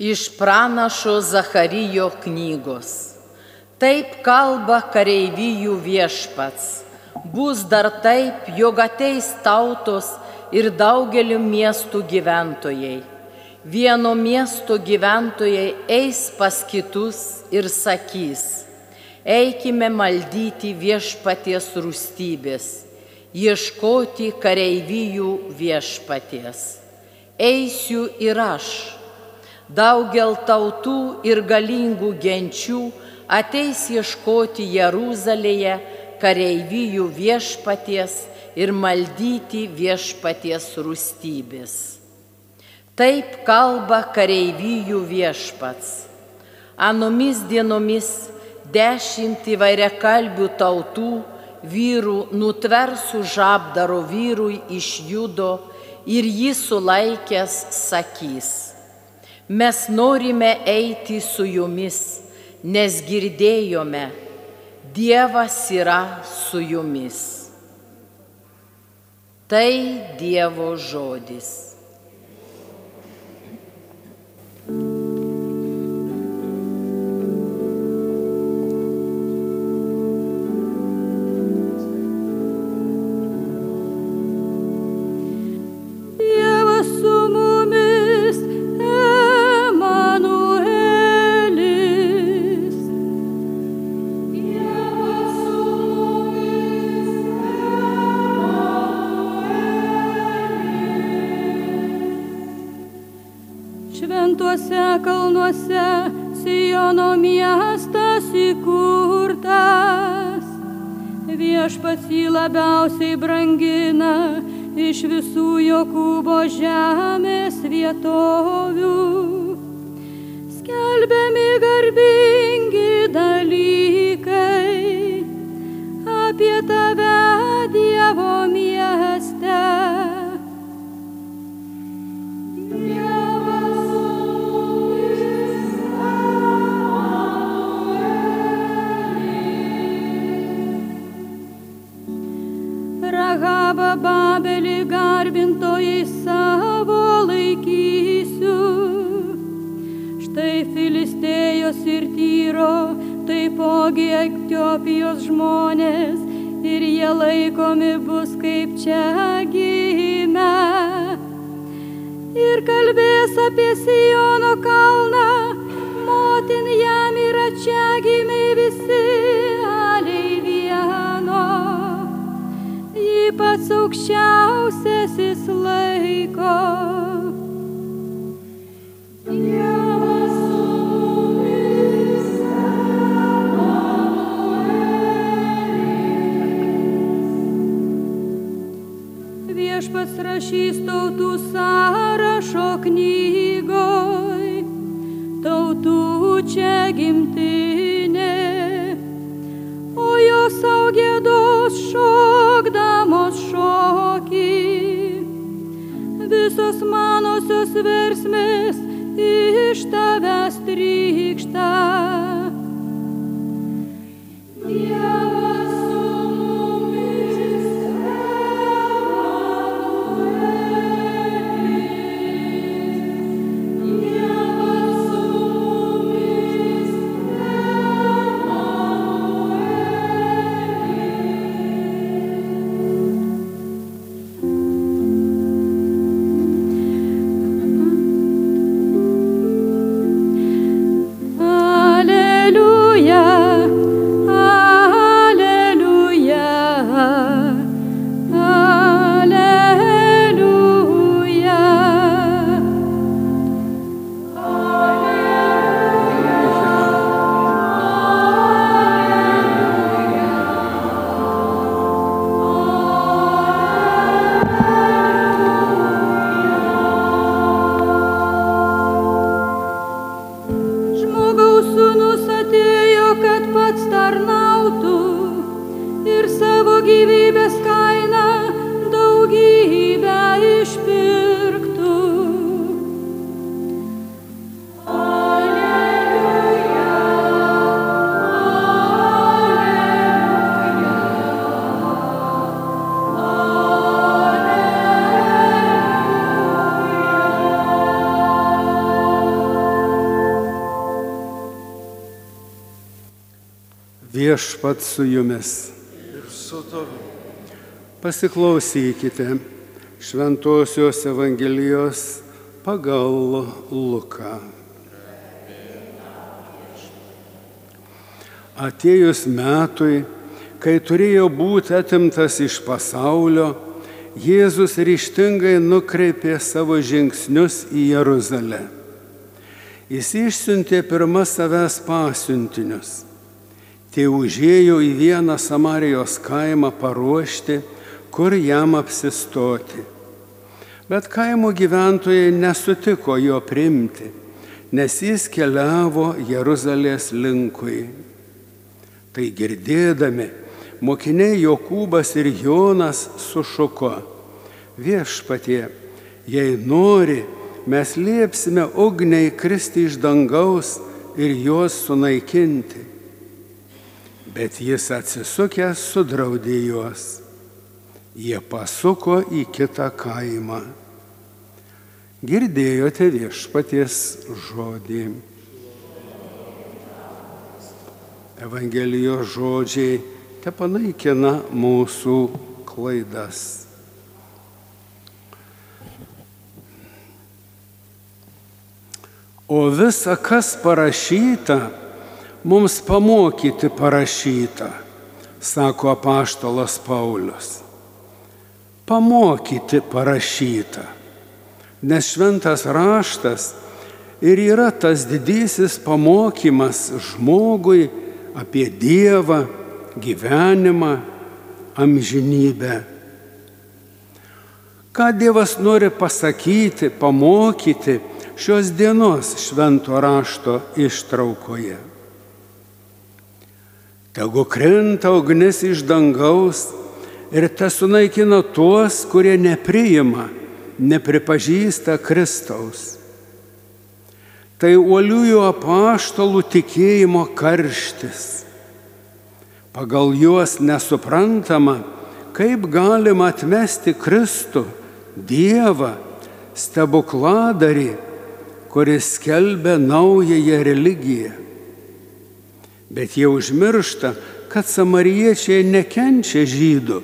Iš pranašo Zacharyjo knygos. Taip kalba kareivijų viešpats. Bus dar taip, jog ateis tautos ir daugeliu miestų gyventojai. Vieno miesto gyventojai eis pas kitus ir sakys, eikime maldyti viešpaties rūstybės, ieškoti kareivijų viešpaties. Eisiu ir aš daugel tautų ir galingų genčių ateis ieškoti Jeruzalėje kareivijų viešpaties ir maldyti viešpaties rūstybės. Taip kalba kareivijų viešpats. Anomis dienomis dešimt įvairiakalbių tautų vyrų nutversiu žabdaro vyrui iš judo ir jį sulaikęs sakys Mes norime eiti su jumis, nes girdėjome, Dievas yra su jumis. Tai Dievo žodis. Viešpats jį labiausiai brangina iš visų Jokūbo žemės vietovių. Skelbiami garbingi jie laikomi bus kaip čia gimę. Ir kalbės apie Sijono kalną, motin jam yra čia gimė visi pats aukščiausiasis laiko. Rašys tautų sąrašo knygoj, tautų čia gimtinė, o jos augėdos šokdamos visos manosios versmės iš tavęs Viešpat su jumis. ir su tavimi. Pasiklausykite Šventojios Evangelijos pagal Luką. Atėjus metui, kai turėjo būti atimtas iš pasaulio, Jėzus ryštingai nukreipė savo žingsnius į Jeruzalę. Jis išsiuntė pirmą savęs pasiuntinius. Tai užėjo į vieną Samarijos kaimą paruošti, kur jam apsistoti. Bet kaimo gyventojai nesutiko jo primti, nes jis keliavo Jeruzalės linkui. Tai girdėdami, mokiniai Jokūbas ir Jonas sušuko. Viešpatie, jei nori, mes liepsime ugniai kristi iš dangaus ir juos sunaikinti. Bet jis atsisukęs sudraudė juos. Jie pasuko į kitą kaimą. Girdėjote viešpaties žodį. Evangelijos žodžiai te panaikina mūsų klaidas. O visa, kas parašyta, mums pamokyti parašyta, sako apaštalas Paulius. Pamokyti parašyta, nes šventas raštas ir yra tas didysis pamokymas žmogui apie Dievą, gyvenimą, amžinybę. Ką Dievas nori pasakyti, pamokyti šios dienos švento rašto ištraukoje. Tegu krenta ugnis iš dangaus ir te sunaikina tuos, kurie nepriima, nepripažįsta Kristaus. Tai uoliųjų apaštalų tikėjimo karštis. Pagal juos nesuprantama, kaip galima atmesti Kristų, Dievą, stebukladarį, kuris skelbia naująją religiją. Bet jie užmiršta, kad samariečiai nekenčia žydų,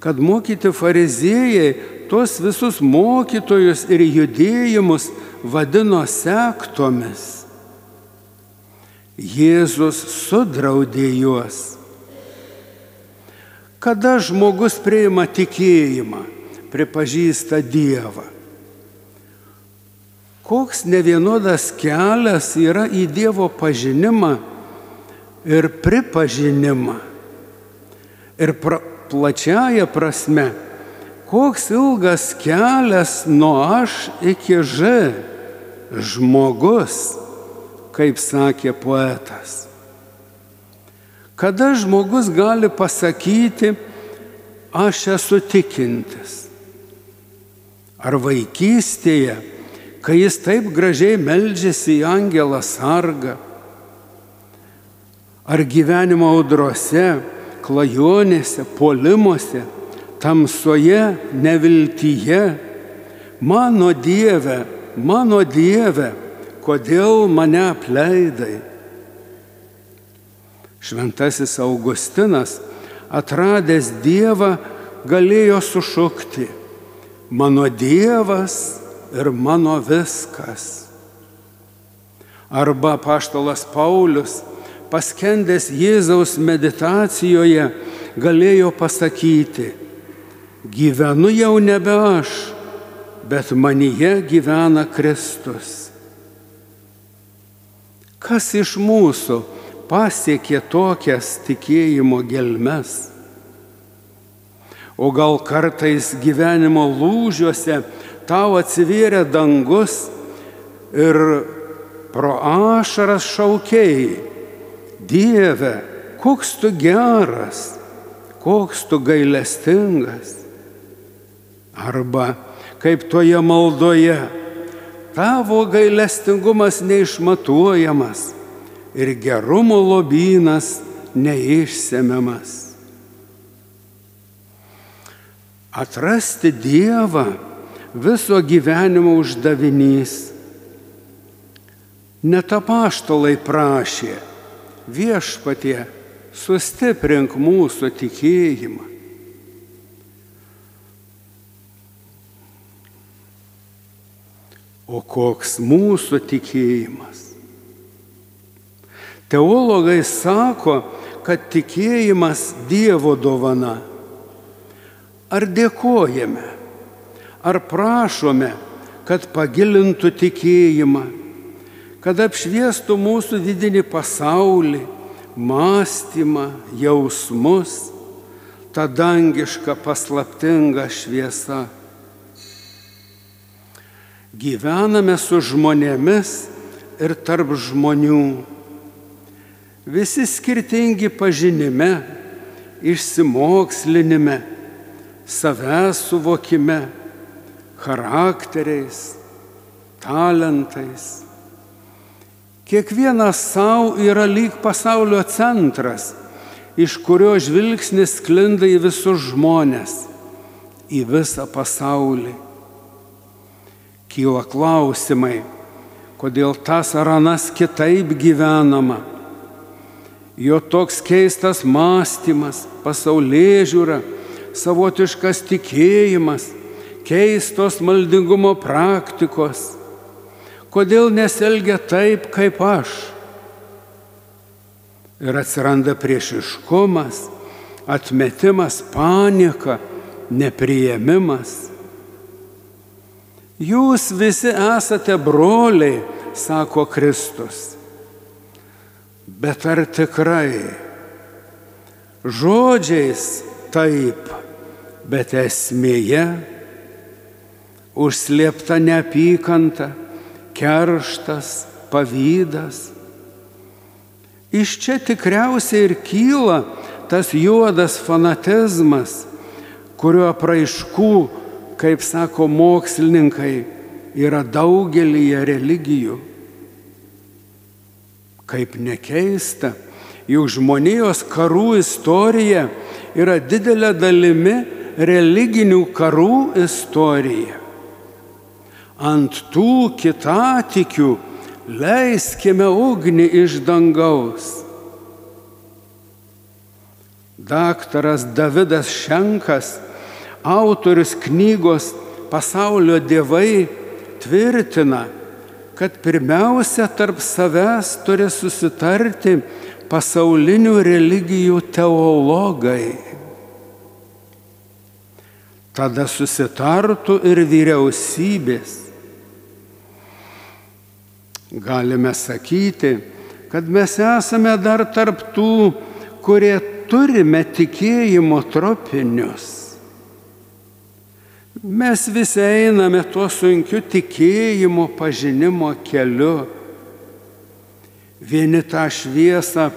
kad mokyti fariziejai tuos visus mokytojus ir judėjimus vadino sektomis. Jėzus sudraudė juos. Kada žmogus prieima tikėjimą, pripažįsta Dievą. Koks nevienodas kelias yra į Dievo pažinimą ir pripažinimą. Ir pra, plačiaja prasme, koks ilgas kelias nuo aš iki ž žmogus, kaip sakė poetas. Kada žmogus gali pasakyti, aš esu tikintis? Ar vaikystėje, kai jis taip gražiai meldžiasi į angelą sargą? Ar gyvenimo audrose, klajonėse, polimuose, tamsoje, neviltyje? Mano Dieve, mano Dieve, kodėl mane apleidai? Šventasis Augustinas, atradęs Dievą, galėjo sušukti, mano Dievas ir mano viskas. Arba paštalas Paulius, paskendęs Jėzaus meditacijoje, galėjo pasakyti, gyvenu jau nebe aš, bet manyje gyvena Kristus. Kas iš mūsų pasiekė tokias tikėjimo gelmes? O gal kartais gyvenimo lūžiuose tau atsivėrė dangus ir pro ašaras šaukiai, Dieve, koks tu geras, koks tu gailestingas. Arba kaip toje maldoje, tavo gailestingumas neišmatuojamas ir gerumo lobynas neišsemiamas. Atrasti Dievą viso gyvenimo uždavinys. Net apaštalai prašė, viešpatie, sustiprink mūsų tikėjimą. O koks mūsų tikėjimas? Teologai sako, kad tikėjimas Dievo dovana. Ar dėkojame, ar prašome, kad pagilintų tikėjimą, kad apšviestų mūsų vidinį pasaulį, mąstymą, jausmus, tą dangišką paslaptingą šviesą. Gyvename su žmonėmis ir tarp žmonių. Visi skirtingi pažinime, išsimokslinime, savęs suvokime, charakteriais, talentais. Kiekvienas savo yra lyg pasaulio centras, iš kurio žvilgsnis sklinda į visus žmonės, į visą pasaulį kyla klausimai, kodėl tas ar anas kitaip gyvenama. Jo toks keistas mąstymas, pasaulyje žiūra, savotiškas tikėjimas, keistos maldingumo praktikos. Kodėl neselgia taip, kaip aš? Ir atsiranda priešiškumas, atmetimas, panika, nepriėmimas. Jūs visi esate broliai, sako Kristus. Bet ar tikrai? Žodžiais taip, bet esmėje užslėpta neapykanta, kerštas, pavydas. Iš čia tikriausiai ir kyla tas juodas fanatizmas, kurio apraiškų kaip sako mokslininkai, yra daugelį religijų. Kaip nekeista, juk žmonijos karų istorija yra didelė dalimi religinių karų istorija. Ant tų kitatikių leiskime ugnį iš dangaus. Daktaras Davidas Šenkas autorius knygos Pasaulio dievai tvirtina, kad pirmiausia tarp savęs turi susitarti pasaulinių religijų teologai. Tada susitartų ir vyriausybės. Galime sakyti, kad mes esame dar tarp tų, kurie turime tikėjimo tropinius. Mes visi einame tuo sunkiu tikėjimo pažinimo keliu. Vieni tą šviesą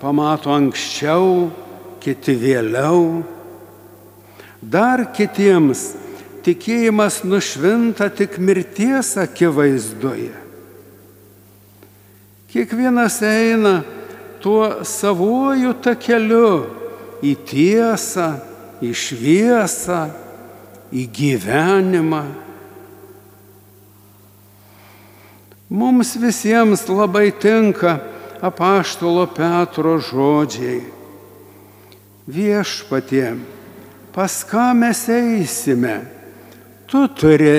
pamato anksčiau, kiti vėliau. Dar kitiems tikėjimas nušvinta tik mirties akivaizdoje. Kiekvienas eina tuo savuoju takeliu į tiesą, į šviesą į gyvenimą. Mums visiems labai tinka apaštalo Petro žodžiai. Viešpatie, pas ką mes eisime? Tu turi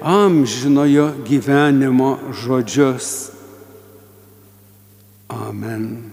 amžinojo gyvenimo žodžius. Amen.